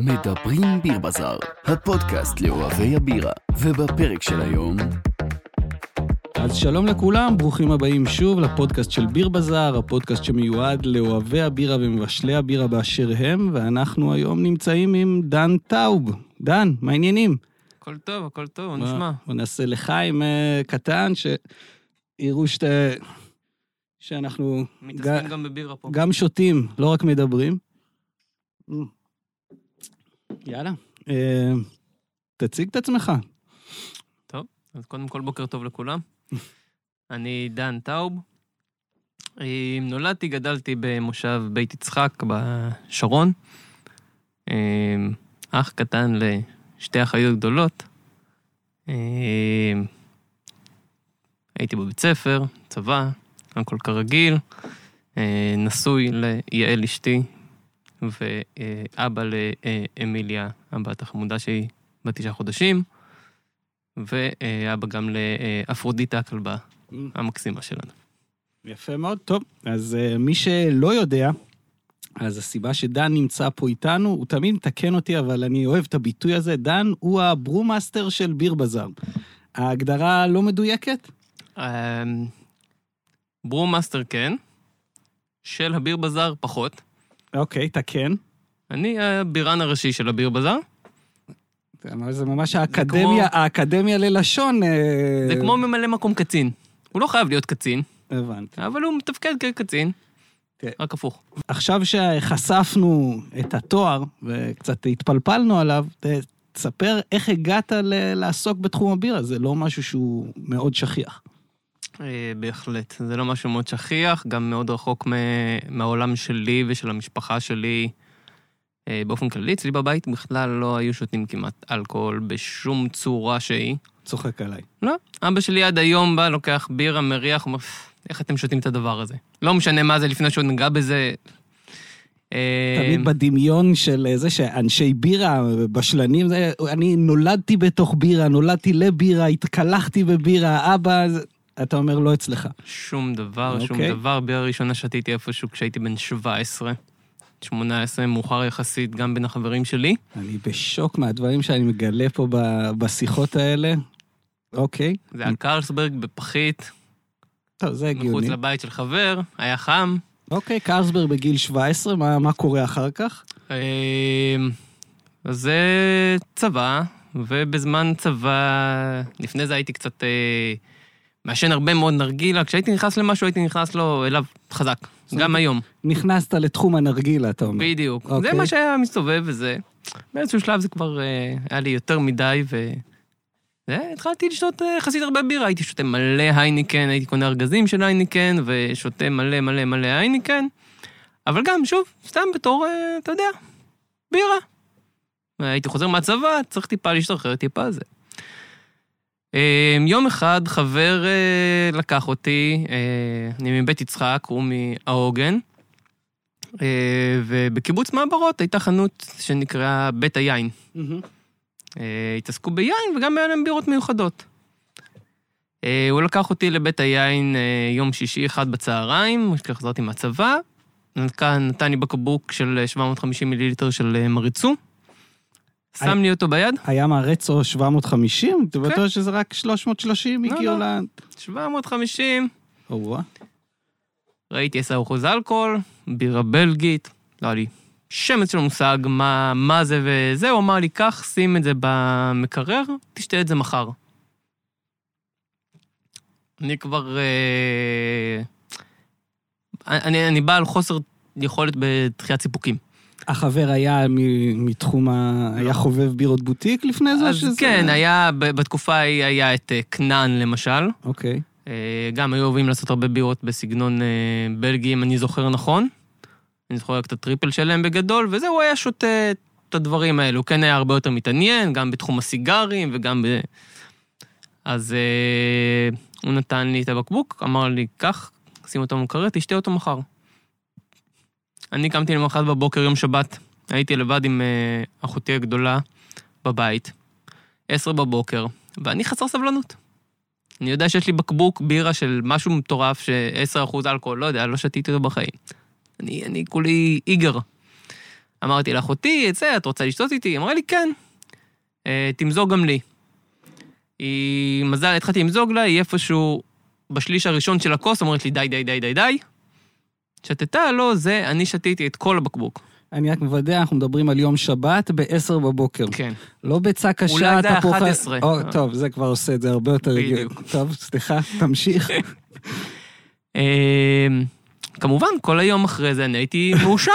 מדברים ביר בזאר, הפודקאסט לאוהבי הבירה, ובפרק של היום... אז שלום לכולם, ברוכים הבאים שוב לפודקאסט של ביר בזאר, הפודקאסט שמיועד לאוהבי הבירה ומבשלי הבירה באשר הם, ואנחנו היום נמצאים עם דן טאוב. דן, מה העניינים? הכל טוב, הכל טוב, מה נשמע? בוא נעשה לחיים אה, קטן, שיראו שאתה... שאנחנו מתעסקים גם בבירה פה. גם שותים, לא רק מדברים. יאללה, אה, תציג את עצמך. טוב, אז קודם כל בוקר טוב לכולם. אני דן טאוב. אה, נולדתי, גדלתי במושב בית יצחק בשרון. אה, אח קטן לשתי אחיות גדולות. אה, הייתי בבית ספר, צבא, הכל כרגיל. אה, נשוי ליעל אשתי, ואבא לאמיליה, הבת החמודה שלי, בת תשעה חודשים, ואבא גם לאפרודיטה הכלבה המקסימה שלנו. יפה מאוד, טוב. אז אה, מי שלא יודע, אז הסיבה שדן נמצא פה איתנו, הוא תמיד מתקן אותי, אבל אני אוהב את הביטוי הזה, דן הוא הברומאסטר של ביר בזאר. ההגדרה לא מדויקת? אמ, ברומאסטר כן, של הביר בזאר פחות. אוקיי, תקן. אני הבירן הראשי של הביר בזאר. זה ממש האקדמיה, האקדמיה ללשון. אה, זה כמו ממלא מקום קצין. הוא לא חייב להיות קצין, הבנתי. אבל הוא מתפקד כקצין. כן. רק הפוך. עכשיו שחשפנו את התואר וקצת התפלפלנו עליו, תספר איך הגעת ל- לעסוק בתחום הבירה, זה לא משהו שהוא מאוד שכיח. אה, בהחלט. זה לא משהו מאוד שכיח, גם מאוד רחוק מהעולם שלי ושל המשפחה שלי. אה, באופן כללי, אצלי בבית בכלל לא היו שותים כמעט אלכוהול בשום צורה שהיא. צוחק עליי. לא. אבא שלי עד היום בא, לוקח בירה, מריח, אומר, איך אתם שותים את הדבר הזה? לא משנה מה זה לפני שהוא נגע בזה. אה, תמיד בדמיון של זה שאנשי בירה, בשלנים, זה, אני נולדתי בתוך בירה, נולדתי לבירה, התקלחתי בבירה, אבא, אתה אומר לא אצלך. שום דבר, שום אוקיי. דבר. בירה ראשונה שתיתי איפשהו כשהייתי בן 17, 18, מאוחר יחסית, גם בין החברים שלי. אני בשוק מהדברים שאני מגלה פה ב- בשיחות האלה. אוקיי, זה היה קרלסברג בפחית, טוב, זה מחוץ הגיוני. לבית של חבר, היה חם. אוקיי, קרסברג בגיל 17, מה, מה קורה אחר כך? אה, אז זה צבא, ובזמן צבא, לפני זה הייתי קצת אה, מעשן הרבה מאוד נרגילה. כשהייתי נכנס למשהו, הייתי נכנס לו אליו חזק. גם היום. נכנסת לתחום הנרגילה, אתה אומר. בדיוק. אוקיי. זה מה שהיה מסתובב וזה. באיזשהו שלב זה כבר אה, היה לי יותר מדי, ו... והתחלתי לשתות אה, יחסית הרבה בירה. הייתי שותה מלא הייניקן, הייתי קונה ארגזים של הייניקן, ושותה מלא מלא מלא הייניקן. אבל גם, שוב, סתם בתור, אה, אתה יודע, בירה. הייתי חוזר מהצבא, צריך טיפה להשתחרר טיפה זה. אה, יום אחד חבר אה, לקח אותי, אה, אני מבית יצחק, הוא מהעוגן, אה, ובקיבוץ מעברות הייתה חנות שנקראה בית היין. התעסקו ביין וגם היה להם בירות מיוחדות. הוא לקח אותי לבית היין יום שישי אחד בצהריים, כשחזרתי מהצבא. נתן, לי בקבוק של אה, 750 מיליליטר של מריצו. שם. לי אותו ביד, היה מהרצו 750? אתה כן. בטוח שזה רק 330 לא, הגיעו לא. ל... 750, או-אה. ראיתי 10% אלכוהול, בירה בלגית, לא היה לי שמץ של מושג מה, מה זה וזה, הוא אמר לי, קח, שים את זה במקרר, תשתה את זה מחר. אני כבר... אה, אני, אני בא על חוסר יכולת בדחיית סיפוקים. החבר היה מתחום ה... היה חובב בירות בוטיק לפני זה? אז שזה- כן, היה, בתקופה ההיא היה את אה, כנען למשל. אוקיי. אה, גם היו אוהבים לעשות הרבה בירות בסגנון אה, בלגי, אם אני זוכר נכון. אני זוכר רק את הטריפל שלהם בגדול, וזהו, הוא היה שותה את הדברים האלו. הוא כן היה הרבה יותר מתעניין, גם בתחום הסיגרים וגם ב... אז הוא נתן לי את הבקבוק, אמר לי, קח, שים אותו במקרר, תשתה אותו מחר. אני קמתי למחרת בבוקר, יום שבת, הייתי לבד עם אה, אחותי הגדולה בבית, עשר בבוקר, ואני חסר סבלנות. אני יודע שיש לי בקבוק בירה של משהו מטורף, ש-10% אלכוהול, לא יודע, לא שתיתי אותו בחיים. אני, אני כולי איגר. אמרתי לאחותי, את זה, את רוצה לשתות איתי? היא אמרה לי, כן. אה, תמזוג גם לי. היא, מזל, התחלתי למזוג לה, היא איפשהו בשליש הראשון של הכוס, אומרת לי, די, די, די, די, די. שתתה, לא, זה, אני שתיתי את כל הבקבוק. אני רק מוודא, אנחנו מדברים על יום שבת ב-10 בבוקר. כן. לא ביצה קשה, אולי זה היה תפוחי- 11. או, טוב, זה כבר עושה את זה הרבה יותר... בדיוק. טוב, סליחה, תמשיך. אה, כמובן, כל היום אחרי זה אני הייתי מאושר.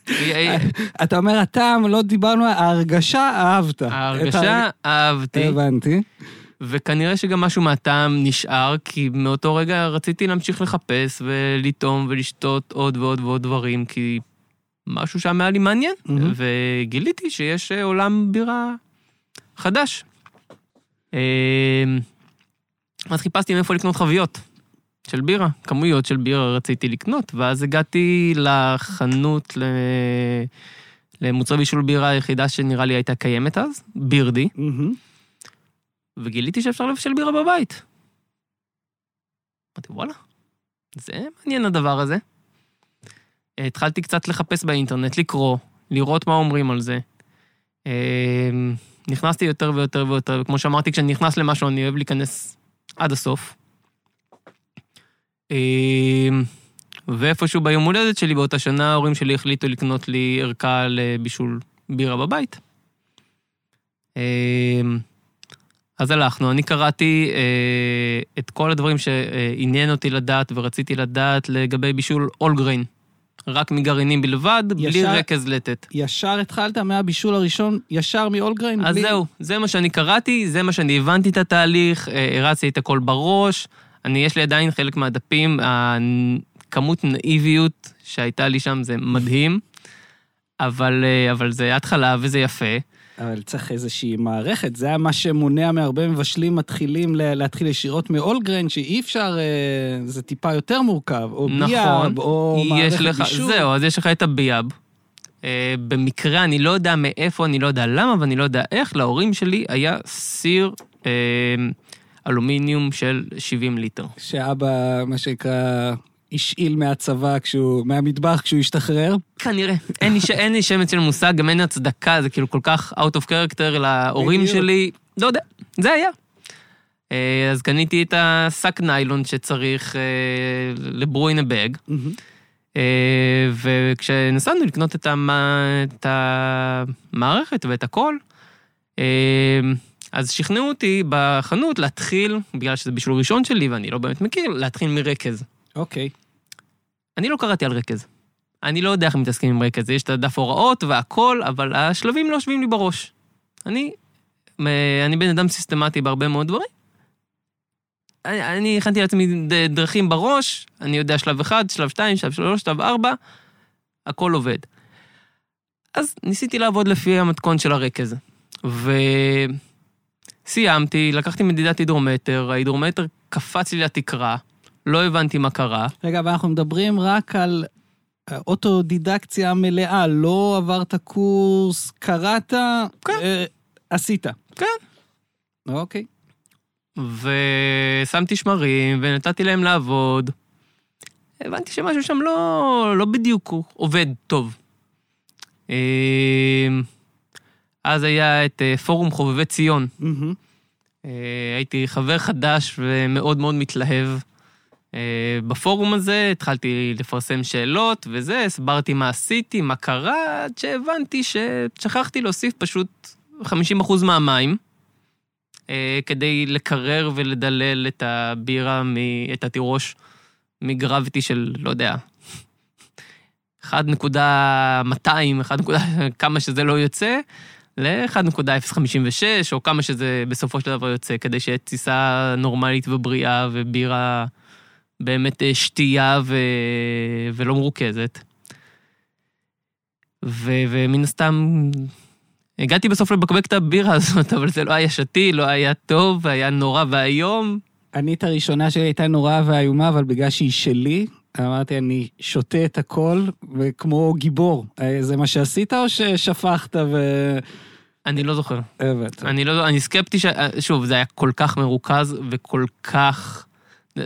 אתה אומר, הטעם, לא דיברנו, ההרגשה, אהבת. ההרגשה, אהבתי. הבנתי. וכנראה שגם משהו מהטעם נשאר, כי מאותו רגע רציתי להמשיך לחפש ולטעום ולשתות עוד ועוד ועוד דברים, כי משהו שם היה לי מעניין, מהמם. וגיליתי שיש אה, עולם בירה חדש. אה, אז חיפשתי מאיפה לקנות חביות של בירה, כמויות של בירה רציתי לקנות, ואז הגעתי לחנות ל... למוצרי בישול בירה היחידה שנראה לי הייתה קיימת אז, בירדי. מהמם. וגיליתי שאפשר לבשל בירה בבית. אמרתי, וואלה, זה מעניין הדבר הזה. התחלתי קצת לחפש באינטרנט, לקרוא, לראות מה אומרים על זה. אה, נכנסתי יותר ויותר ויותר, וכמו שאמרתי, כשאני נכנס למשהו, אני אוהב להיכנס עד הסוף. אה, ואיפשהו ביום הולדת שלי באותה שנה, ההורים שלי החליטו לקנות לי ערכה לבישול בירה בבית. אז הלכנו, אני קראתי אה, את כל הדברים שעניין אותי לדעת ורציתי לדעת לגבי בישול אולגריין. רק מגרעינים בלבד, בלי ישר- רכז לטט. ישר התחלת מהבישול הראשון, ישר מאולגריין? אז בלי- זהו, זה מה שאני קראתי, זה מה שאני הבנתי את התהליך, אה, הרצתי את הכל בראש. אני, יש לי עדיין חלק מהדפים, הכמות נאיביות שהייתה לי שם זה מדהים, אבל, אה, אבל זה התחלה וזה יפה. אבל צריך איזושהי מערכת, זה היה מה שמונע מהרבה מבשלים מתחילים להתחיל ישירות מאולגריין, שאי אפשר, אה, זה טיפה יותר מורכב, או נכון, ביאב, או מערכת לך, בישול. זהו, אז יש לך את הביאב. אה, במקרה, אני לא יודע מאיפה, אני לא יודע למה ואני לא יודע איך, להורים שלי היה סיר אה, אלומיניום של 70 ליטר. שאבא, מה שנקרא, השאיל מהצבא, כשהוא, מהמטבח כשהוא השתחרר. כנראה. אין לי, ש... אין לי שמץ של מושג, גם אין הצדקה, זה כאילו כל כך out of character להורים. שלי. לא יודע, זה היה. אה, אז קניתי את השק ניילון שצריך אה, לברוי in a bag. מהמם. אה, וכשנסענו לקנות את, המ... את המערכת ואת הכל, אז שכנעו אותי בחנות להתחיל, בגלל שזה בישול ראשון שלי ואני לא באמת מכיר, להתחיל מרקז. אוקיי. אני לא קראתי על רקז. אני לא יודע איך מתעסקים עם רקז, יש את הדף הוראות והכל, אבל השלבים לא יושבים לי בראש. אני, אני בן אדם סיסטמטי בהרבה מאוד דברים. אני, אני הכנתי לעצמי דרכים בראש, אני יודע שלב אחד, שלב שתיים, שלב שלוש, שלב ארבע, הכל עובד. אז ניסיתי לעבוד לפי המתכון של הרקז. וסיימתי, לקחתי מדידת הידרומטר, ההידרומטר קפץ לי לתקרה, לא הבנתי מה קרה. רגע, אבל אנחנו מדברים רק על אוטודידקציה מלאה, לא עברת קורס, קראת, כן. אה, עשית. כן. אוקיי. ושמתי שמרים ונתתי להם לעבוד. הבנתי שמשהו שם לא, לא בדיוק עובד טוב. אה, אז היה את אה, פורום חובבי ציון. אה, הייתי חבר חדש ומאוד מאוד מתלהב. אה, בפורום הזה התחלתי לפרסם שאלות וזה, הסברתי מה עשיתי, מה קרה, עד שהבנתי ששכחתי להוסיף פשוט 50% מהמים, אה, כדי לקרר ולדלל את הבירה, מ- את התירוש, מגרביטי של, לא יודע, 1.200, 1. כמה שזה לא יוצא, ל-1.056, או כמה שזה בסופו של דבר יוצא, כדי שיהיה טיסה נורמלית ובריאה ובירה באמת אה, שתייה ו... ולא מרוכזת. ו... ומן הסתם, הגעתי בסוף לבקבק את הבירה הזאת, אבל זה לא היה שתי, לא היה טוב, היה נורא ואיום. אני את הראשונה שלי הייתה נוראה ואיומה, אבל בגלל שהיא שלי, אמרתי, אני שותה את הכל, וכמו גיבור. אה, זה מה שעשית או ששפכת ו... אני לא זוכר. הבאת. אני לא, אני סקפטי, ש... שוב, זה היה כל כך מרוכז וכל כך...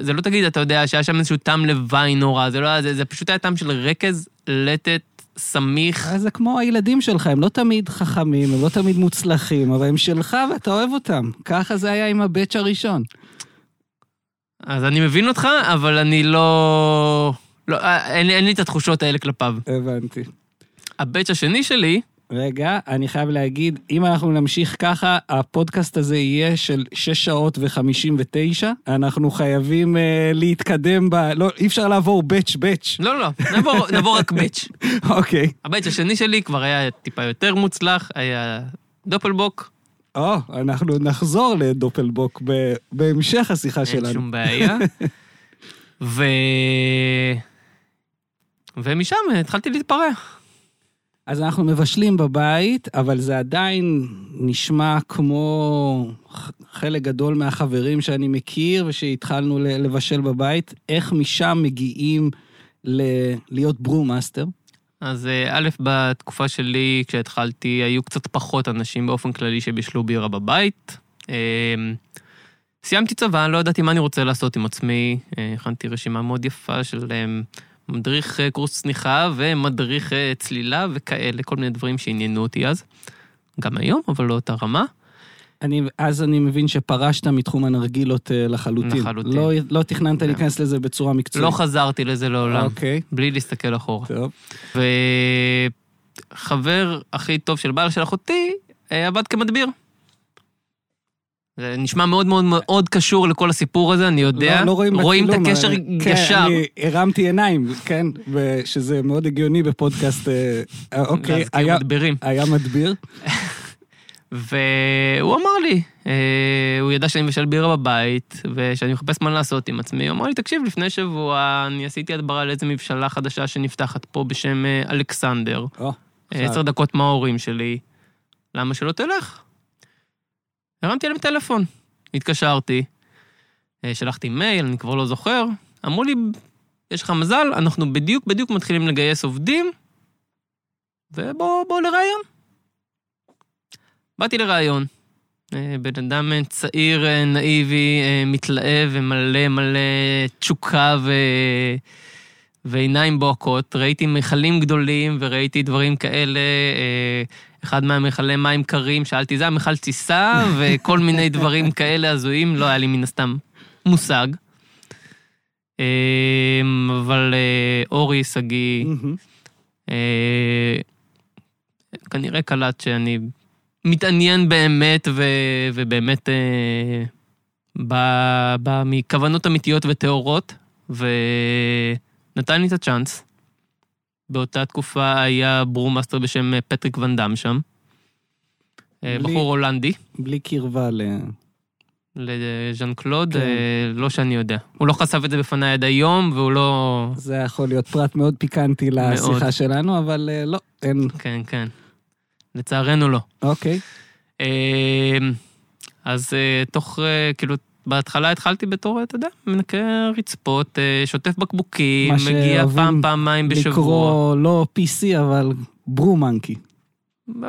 זה לא תגיד, אתה יודע, שהיה שם איזשהו טעם לוואי נורא, זה לא היה, זה, זה פשוט היה טעם של רקז, לטט, סמיך. אז זה כמו הילדים שלך, הם לא תמיד חכמים, הם לא תמיד מוצלחים, אבל הם שלך ואתה אוהב אותם. ככה זה היה עם הבאץ' הראשון. אז אני מבין אותך, אבל אני לא... לא אה, אין, אין לי את התחושות האלה כלפיו. הבנתי. הבאץ' השני שלי, רגע, אני חייב להגיד, אם אנחנו נמשיך ככה, הפודקאסט הזה יהיה של 6 שעות ו-59. אנחנו חייבים uh, להתקדם ב... לא, אי אפשר לעבור באץ' באץ'. לא, לא, נעבור, נעבור רק באץ'. אוקיי. הבאץ' השני שלי כבר היה טיפה יותר מוצלח, היה דופלבוק, או, אנחנו נחזור לדופלבוק ב- בהמשך השיחה אין שלנו. שום בעיה. ו... ומשם התחלתי להתפרע. אז אנחנו מבשלים בבית, אבל זה עדיין נשמע כמו חלק גדול מהחברים שאני מכיר ושהתחלנו לבשל בבית. איך משם מגיעים ל- להיות ברומאסטר? אז אה, א', בתקופה שלי, כשהתחלתי, היו קצת פחות אנשים באופן כללי שבישלו בירה בבית. אה, סיימתי צבא, לא ידעתי מה אני רוצה לעשות עם עצמי. אה, הכנתי רשימה מאוד יפה של מדריך אה, קורס צניחה ומדריך אה, צלילה וכאלה, כל מיני דברים שעניינו אותי אז. גם היום, אבל לא אותה רמה. אני, אז אני מבין שפרשת מתחום הנרגילות אה, לחלוטין. לחלוטין. לא, לא תכננת כן. להיכנס לזה בצורה מקצועית. לא חזרתי לזה לעולם, אוקיי, בלי להסתכל אחורה. טוב. וחבר הכי טוב של בעל של אחותי עבד כמדביר. זה נשמע מאוד מאוד מאוד קשור לכל הסיפור הזה, אני יודע. לא, לא רואים רואים את הקשר אה, ישר. כן, אני הרמתי עיניים, כן, ושזה מאוד הגיוני בפודקאסט. אה, אה, אוקיי, להזכיר היה, מדבירים. היה מדביר. והוא אמר לי, אה, הוא ידע שאני מבשל בירה בבית, ושאני מחפש מה לעשות עם עצמי. הוא אמר לי, תקשיב, לפני שבוע אני עשיתי הדברה לאיזה מבשלה חדשה שנפתחת פה בשם אלכסנדר. עשר דקות מההורים שלי, למה שלא תלך? הרמתי עליהם טלפון, התקשרתי, אה, שלחתי מייל, אני כבר לא זוכר, אמרו לי, יש לך מזל, אנחנו בדיוק בדיוק מתחילים לגייס עובדים, ובוא בוא לראיון. באתי לראיון. אה, בן אדם אה, צעיר, נאיבי, מתלהב ומלא מלא תשוקה ו... ועיניים בוהקות. ראיתי מכלים גדולים וראיתי דברים כאלה. אה, אחד מהמכלי מים קרים, שאלתי, זה המכל טיסה? וכל מיני דברים כאלה הזויים, לא היה לי מן הסתם מושג. אה, אבל אה, אורי, שגיא. אה, כנראה קלט שאני מתעניין באמת, ו, ובאמת בא, בא מכוונות אמיתיות וטהורות, ונתן לי את הצ'אנס. באותה תקופה היה ברומאסטר בשם אה, פטריק ון דאם שם. אה, בלי- בחור הולנדי, בלי קרבה ל... לז'אן קלוד, כן. אה, לא שאני יודע. הוא לא חשף את זה בפניי עד היום, והוא לא... זה יכול להיות פרט מאוד פיקנטי לשיחה מאוד. שלנו, אבל לא, אין... כן, כן. לצערנו לא. אוקיי. אז תוך, כאילו, בהתחלה התחלתי בתור, אתה יודע, מנקה רצפות, אה, שוטף בקבוקים, מגיע פעם, פעמיים בשבוע. לקרוא לא PC, אבל ברומנקי.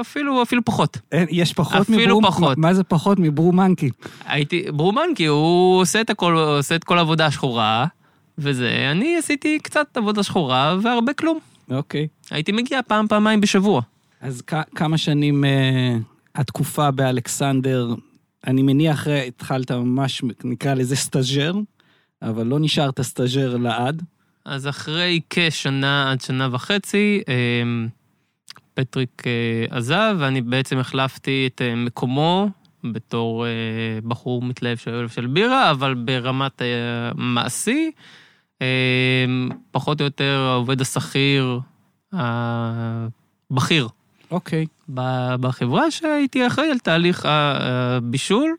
אפילו, אפילו פחות. אין- יש פחות אפילו מברום... פחות. מה זה פחות מברומנקי? הייתי, ברומן, כי הוא עושה את הכל, עושה את כל העבודה השחורה, וזה, אני עשיתי קצת עבודה שחורה והרבה כלום. אוקיי. הייתי מגיע פעם, פעמיים בשבוע. אז כ- כמה שנים אה, התקופה באלכסנדר, אני מניח אה, התחלת ממש, נקרא לזה סטאז'ר, אבל לא נשארת סטאז'ר לעד. אז אחרי כשנה עד שנה וחצי, אמ, פטריק אה, עזב, ואני בעצם החלפתי את אה, מקומו בתור בחור מתלהב של, של בירה, אבל ברמת אה, מעשי, אמ, פחות או יותר העובד השכיר, הבכיר אוקיי. בחברה, שהייתי אחראי על תהליך הבישול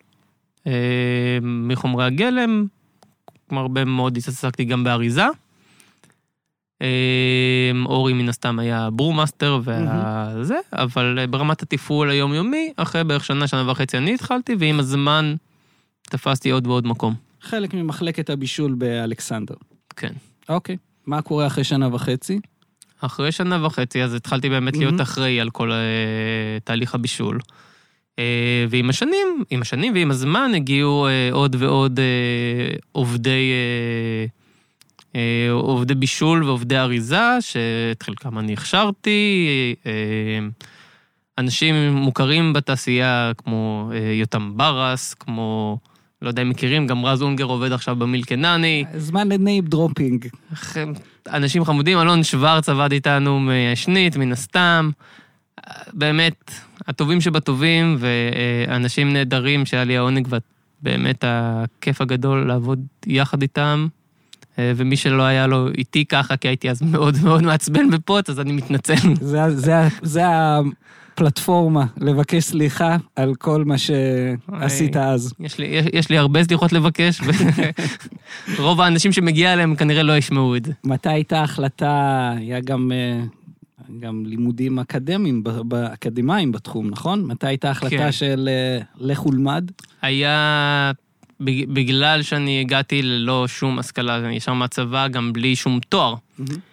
אה, מחומרי הגלם, כמו הרבה מאוד התעסקתי גם באריזה. אה, אורי מן הסתם היה brewmaster וזה, אבל אה, ברמת התפעול היומיומי, אחרי בערך שנה, שנה וחצי אני התחלתי, ועם הזמן תפסתי עוד ועוד מקום. חלק ממחלקת הבישול באלכסנדר. כן. אוקיי. מה קורה אחרי שנה וחצי? אחרי שנה וחצי, אז התחלתי באמת להיות מהמם. אחראי על כל אה, תהליך הבישול. אה, ועם השנים, עם השנים ועם הזמן הגיעו אה, עוד ועוד עובדי, עובדי בישול ועובדי אריזה, שאת חלקם אני הכשרתי, אנשים מוכרים בתעשייה כמו יותם ברס, כמו, לא יודע אם מכירים, גם רז אונגר עובד עכשיו ב Milk and Honey. זמן ל name dropping. אנשים חמודים, אלון שוורץ עבד איתנו מהשנית, מן הסתם. באמת, הטובים שבטובים, ואנשים נהדרים שהיה לי העונג ובאמת הכיף הגדול לעבוד יחד איתם. ומי שלא היה לו איתי ככה, כי הייתי אז מאוד מאוד מעצבן בפוט, אז אני מתנצל. זה, זה, זה הפלטפורמה לבקש סליחה על כל מה שעשית אז. יש לי, יש, יש לי הרבה סליחות לבקש, ורוב האנשים שמגיע אליהם כנראה לא ישמעו את זה. מתי הייתה החלטה, היה גם... גם לימודים אקדמיים, אקדמיים בתחום, נכון? מתי הייתה החלטה כן. של לך ולמד? היה, בגלל שאני הגעתי ללא שום השכלה, אני ישר מהצבא, גם בלי שום תואר. Mm-hmm.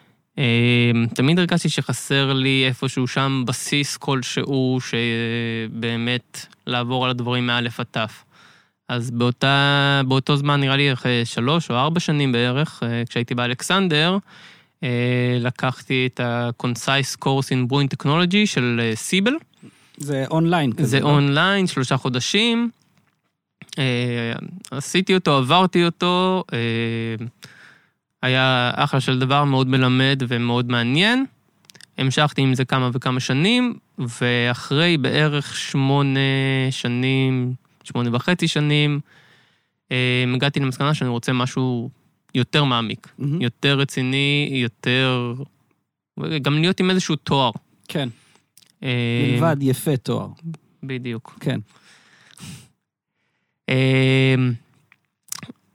תמיד הרגשתי שחסר לי איפשהו שם בסיס כלשהו, שבאמת לעבור על הדברים מאלף עד תף. אז באותה, באותו זמן, נראה לי אחרי שלוש או ארבע שנים בערך, כשהייתי באלכסנדר, לקחתי את ה-Concise Course in Brewing Technology של סיבל. זה אונליין כזה. זה לא? אונליין, שלושה חודשים. עשיתי אותו, עברתי אותו, היה אחלה של דבר, מאוד מלמד ומאוד מעניין. המשכתי עם זה כמה וכמה שנים, ואחרי בערך שמונה שנים, שמונה וחצי שנים, הגעתי למסקנה שאני רוצה משהו יותר מעמיק, mm-hmm. יותר רציני, יותר... גם להיות עם איזשהו תואר. כן. מלבד יפה תואר. בדיוק. כן.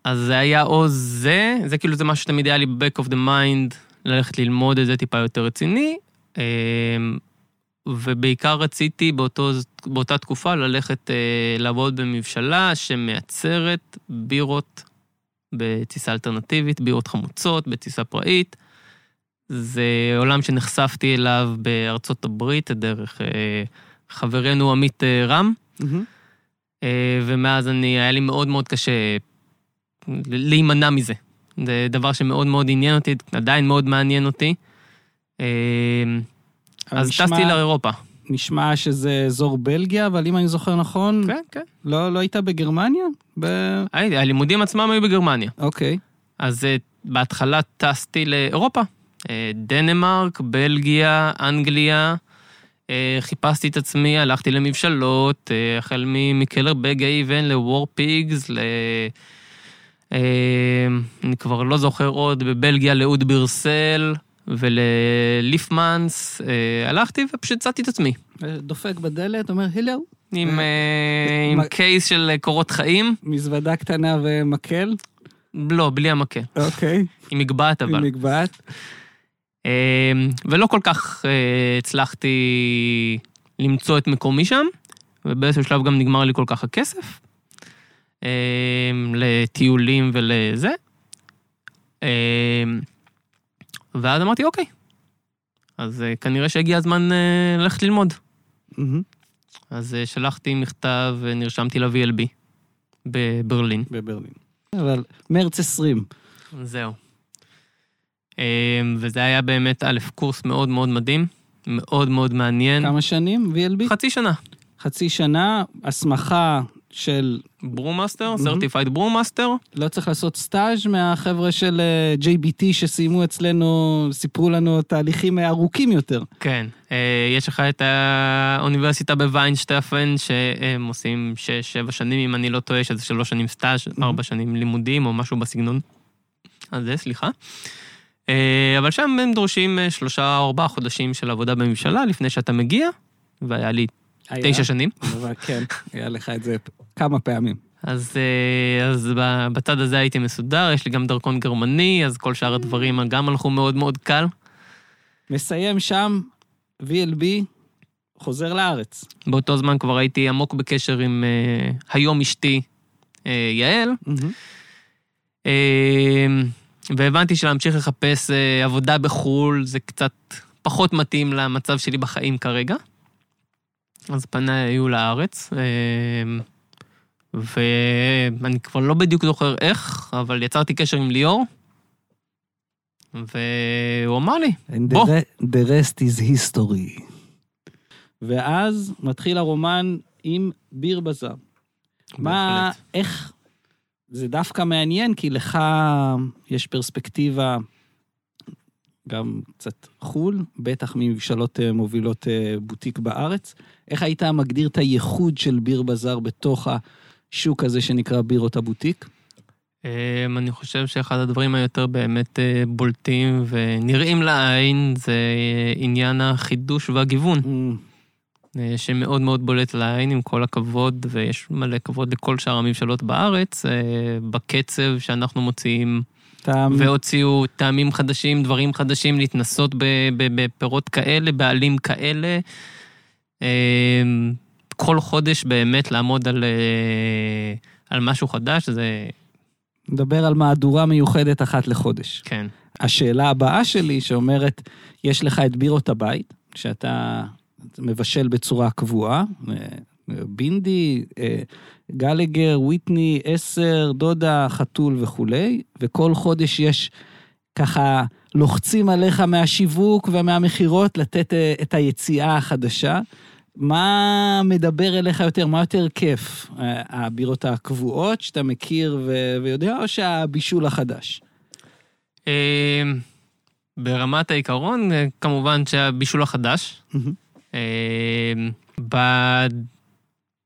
אז זה היה או זה, זה כאילו זה משהו שתמיד היה לי ב-back of the mind, ללכת ללמוד את זה טיפה יותר רציני, ובעיקר רציתי באותו, באותה תקופה ללכת לעבוד במבשלה שמייצרת בירות בטיסה אלטרנטיבית, בירות חמוצות, בטיסה פראית. זה עולם שנחשפתי אליו בארצות הברית, דרך חברנו עמית רם. Mm-hmm. ומאז אני, היה לי מאוד מאוד קשה להימנע מזה. זה דבר שמאוד מאוד עניין אותי, עדיין מאוד מעניין אותי. אז נשמע, טסתי לאירופה. נשמע שזה אזור בלגיה, אבל אם אני זוכר נכון... כן, כן. לא, לא היית בגרמניה? ב... הלימודים עצמם היו בגרמניה. אוקיי. אז בהתחלה טסתי לאירופה. דנמרק, בלגיה, אנגליה. חיפשתי את עצמי, הלכתי למבשלות, החל מקלר בג אייבן לוור פיגס, ל... אני כבר לא זוכר עוד, בבלגיה לאוד בירסל ולליפמנס. הלכתי ופשוט הצעתי את עצמי. דופק בדלת, אומר הלו. עם, עם קייס של קורות חיים. מזוודה קטנה ומקל? לא, בלי המקל. אוקיי. עם מגבעת אבל. עם מגבעת. ולא כל כך הצלחתי למצוא את מקומי שם, ובאיזשהו שלב גם נגמר לי כל כך הכסף. לטיולים ולזה. ואז אמרתי, אוקיי, אז כנראה שהגיע הזמן ללכת ללמוד. אז שלחתי מכתב ונרשמתי ל-VLB בברלין. בברלין. אבל מרץ 20. זהו. וזה היה באמת, א', קורס מאוד מאוד מדהים, מאוד מאוד מעניין. כמה שנים VLB? חצי שנה. חצי שנה, הסמכה של... brewmaster, certified brewmaster. לא צריך לעשות סטאז' מהחבר'ה של JBT שסיימו אצלנו, סיפרו לנו תהליכים ארוכים יותר. כן, יש לך את האוניברסיטה בוויינשטפן, שהם עושים 6-7 שנים, אם אני לא טועה, שזה 3 שנים סטאז', 4 שנים לימודים או משהו בסגנון. אז זה, סליחה. אבל שם הם דורשים שלושה או ארבעה חודשים של עבודה בממשלה לפני שאתה מגיע, והיה לי היה, תשע שנים. כן, היה לך את זה כמה פעמים. אז, אז בצד הזה הייתי מסודר, יש לי גם דרכון גרמני, אז כל שאר הדברים גם הלכו מאוד מאוד קל. מסיים שם, VLB, חוזר לארץ. באותו זמן כבר הייתי עמוק בקשר עם uh, היום אשתי, uh, יעל. Mm-hmm. Uh, והבנתי שלהמשיך לחפש uh, עבודה בחו"ל זה קצת פחות מתאים למצב שלי בחיים כרגע. אז פניי היו לארץ, ואני כבר לא בדיוק זוכר איך, אבל יצרתי קשר עם ליאור, והוא אמר לי, And the, בוא. re- the rest is history. ואז מתחיל הרומן עם ביר בזאר. מה. איך, זה דווקא מעניין, כי לך יש פרספקטיבה גם קצת חו"ל, בטח מממשלות אה, מובילות אה, בוטיק בארץ. איך היית מגדיר את הייחוד של ביר בזאר בתוך השוק הזה שנקרא בירות הבוטיק? אמ, אני חושב שאחד הדברים היותר באמת אה, בולטים ונראים לעין זה עניין החידוש והגיוון, Mm, שמאוד מאוד בולט לעין, עם כל הכבוד, ויש מלא כבוד לכל שאר הממשלות בארץ, בקצב שאנחנו מוציאים, אתה והוציאו טעמים חדשים, דברים חדשים, להתנסות בפירות כאלה, בעלים כאלה. אמ, כל חודש באמת לעמוד על, אה, על משהו חדש, זה, מדבר על מהדורה מיוחדת אחת לחודש. כן. השאלה הבאה שלי שאומרת, יש לך את בירות הבית, שאתה מבשל בצורה קבועה, אה, בינדי, אה, גלגר, וויטני, עשר, דודה, חתול וכולי, וכל חודש יש ככה, לוחצים עליך מהשיווק ומהמכירות לתת אה, את היציאה החדשה. מה מדבר אליך יותר, מה יותר כיף? אה, הבירות הקבועות שאתה מכיר ו- ויודע, או שהבישול החדש? אמ, ברמת העיקרון, אה, כמובן שהבישול החדש. מהמם.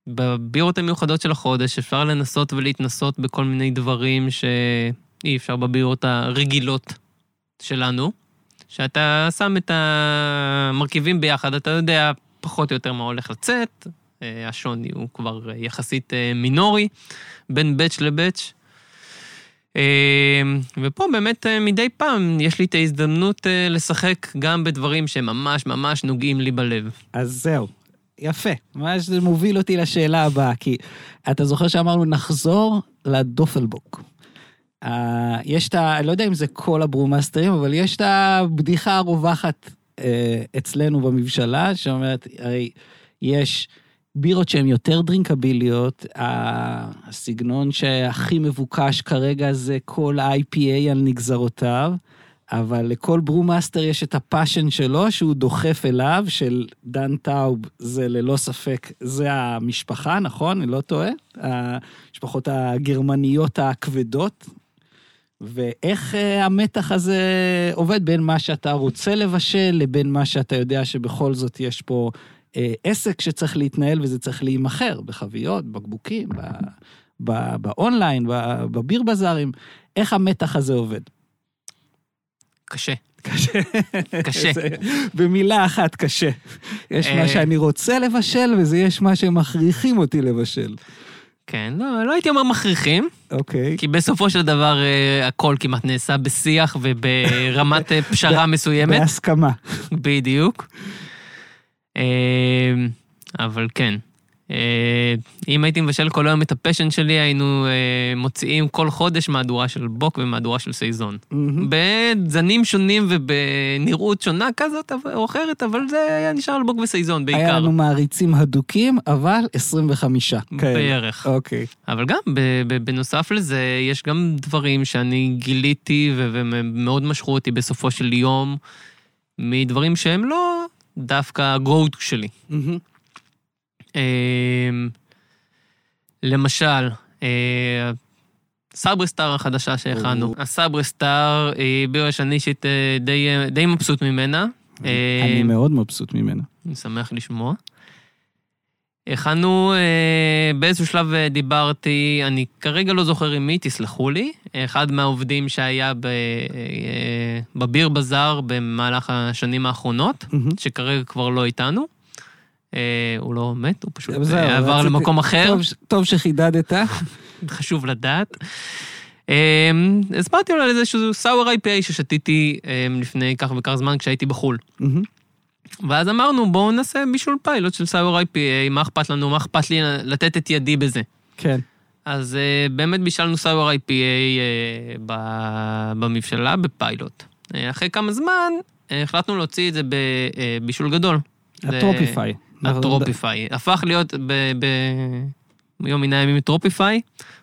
בבירות המיוחדות של החודש אפשר לנסות ולהתנסות בכל מיני דברים שאי אפשר בבירות הרגילות שלנו. שאתה שם את המרכיבים ביחד, אתה יודע פחות או יותר מה הולך לצאת, אה, השוני הוא כבר יחסית אה, מינורי, בין באץ' לבאץ'. אה, ופה באמת מדי פעם יש לי את ההזדמנות לשחק גם בדברים שממש ממש נוגעים לי בלב. אז זהו, יפה. ממש זה מוביל אותי לשאלה הבאה, כי אתה זוכר שאמרנו נחזור לדופלבוק. Uh, יש את ה... אני לא יודע אם זה כל הברומאסטרים, אבל יש את הבדיחה הרווחת uh, אצלנו בממשלה, שאומרת, הרי יש בירות שהן יותר דרינקביליות, הסגנון שהכי מבוקש כרגע זה כל ה-IPA על נגזרותיו, אבל לכל brewmaster יש את ה passion שלו, שהוא דוחף אליו, של דן טאוב, זה ללא ספק, זה המשפחה, נכון? אני לא טועה? המשפחות הגרמניות הכבדות. ואיך אה, המתח הזה עובד בין מה שאתה רוצה לבשל לבין מה שאתה יודע שבכל זאת יש פה אה, עסק שצריך להתנהל וזה צריך להימכר בחביות, בקבוקים, ב, ב, באונליין, בביר בזארים. איך המתח הזה עובד? קשה. קשה. קשה. זה- במילה אחת, קשה. יש אה. מה שאני רוצה לבשל, וזה יש מה שמכריחים אותי לבשל. כן, לא, לא הייתי אומר מכריחים, אוקיי. כי בסופו של דבר אה, הכל כמעט נעשה בשיח וברמת אה, פשרה מסוימת. בהסכמה. בדיוק. אה, אבל כן. אה, אם הייתי מבשל כל היום את ה passion שלי, היינו אה, מוציאים כל חודש מהדורה של בוק ומהדורה של סייזון. בזנים שונים ובנראות שונה כזאת או אחרת, אבל זה היה נשאר על בוק וסייזון היה בעיקר. לנו מעריצים הדוקים, אבל 25 כאלה. בערך. אוקיי. אבל גם, בנוסף לזה, יש גם דברים שאני גיליתי ו- ומאוד משכו אותי בסופו של יום, מדברים שהם לא דווקא ה-go-to שלי. מהמם. אמ, למשל, אה, סברסטאר החדשה שהכנו. או. הסברסטאר היא בירה שאני אישית אה, די, אה, די מבסוט ממנה. אני אה, מאוד מבסוט ממנה. אני שמח לשמוע. הכנו, אה, באיזשהו שלב אה, דיברתי, אני כרגע לא זוכר עם מי, תסלחו לי, אחד מהעובדים שהיה ב, אה, בביר בזאר במהלך השנים האחרונות. שכרגע כבר לא איתנו. אה, הוא לא מת, הוא פשוט זהו, אה, עבר רציתי- למקום אחר, טוב טוב שחידדת. חשוב לדעת. אה, הסברתי לו על איזשהו סאואר IPA ששתיתי לפני כך וכך זמן כשהייתי בחו"ל. ואז אמרנו, בואו נעשה בישול פיילוט של סאואר IPA, מה אכפת לנו, מה אכפת לי לתת את ידי בזה. כן. אז באמת בישלנו סאואר IPA במבשלה בפיילוט. אחרי כמה זמן החלטנו להוציא את זה בבישול גדול. הטרופיפיי. הטרופיפיי. הפך להיות ביום מן הימים טרופיפיי,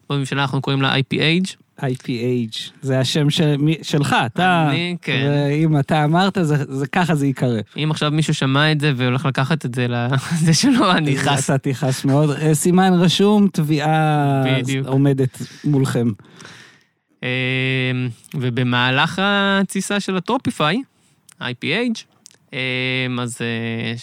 במבשלה אנחנו קוראים לה IPH. IPH, זה השם של, שלך, אתה... אני, כן. ואם אתה אמרת, זה, זה ככה זה ייקרא. אם עכשיו מישהו שמע את זה והולך לקחת את זה לזה שלו, אני חס. אתה תכעס מאוד. אה, סימן רשום, תביעה בדיוק. עומדת מולכם. אמ, ובמהלך התסיסה של הטרופיפיי, IPH, אמ, אז אה,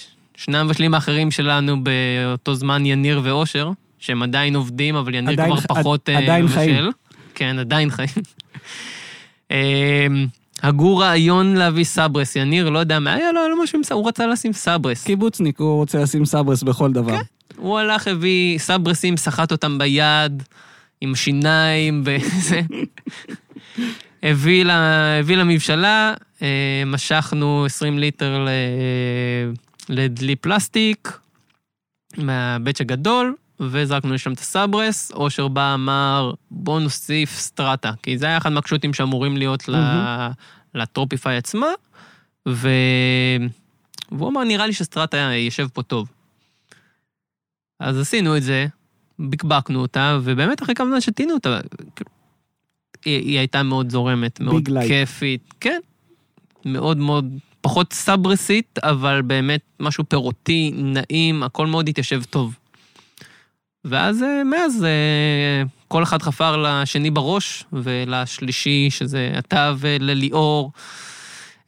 שני המבשלים האחרים שלנו באותו זמן, יניר ואושר, שהם עדיין עובדים, אבל יניר עדיין כבר ח- פחות אה, עדיין מבשל. חיים. כן, עדיין חיים. אמ, הגו רעיון להביא סברס, יניר, לא יודע מה היה לו, לו משהו עם סברס, הוא רצה לשים סברס. קיבוצניק, הוא רוצה לשים סברס בכל דבר. הוא הלך, הביא סברסים, סחט אותם ביד, עם שיניים וזה. הביא, לה, הביא למבשלה, אה, משכנו 20 ליטר ל, לדלי פלסטיק מה batch הגדול, וזרקנו לשם את הסברס. אושר בא, אמר, בוא נוסיף סטרטה, כי זה היה אחד מהכשותים שאמורים להיות מהמם. לטרופיפיי עצמה, ו... והוא אמר, נראה לי שסטרטה יישב פה טוב. אז עשינו את זה, בקבקנו אותה, ובאמת אחרי כמה זמן שתינו אותה, היא, היא הייתה מאוד זורמת, מאוד. כיפית, כן, מאוד מאוד, פחות סברסית, אבל באמת משהו פירותי, נעים, הכל מאוד התיישב טוב. ואז אה, מאז אה, כל אחד חפר לשני בראש, ולשלישי, שזה אתה ולליאור,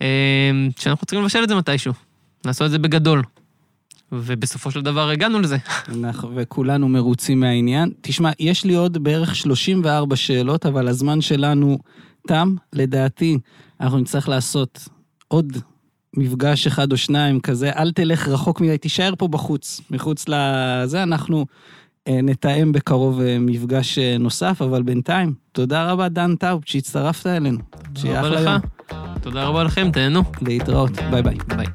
אה, שאנחנו צריכים לבשל את זה מתישהו, לעשות את זה בגדול. ובסופו של דבר הגענו לזה. אנחנו, וכולנו מרוצים מהעניין. תשמע, יש לי עוד בערך 34 שאלות, אבל הזמן שלנו תם. לדעתי, אנחנו נצטרך לעשות עוד מפגש אחד או שניים כזה. אל תלך רחוק מדי, תישאר פה בחוץ, מחוץ לזה. אנחנו אה, נתאם בקרוב אה, מפגש אה, נוסף, אבל בינתיים, תודה רבה, דן טאוב, שהצטרפת אלינו. שיהיה תודה רבה אחלה לך. יום. תודה רבה לכם, תהנו. להתראות, ביי ביי. ביי.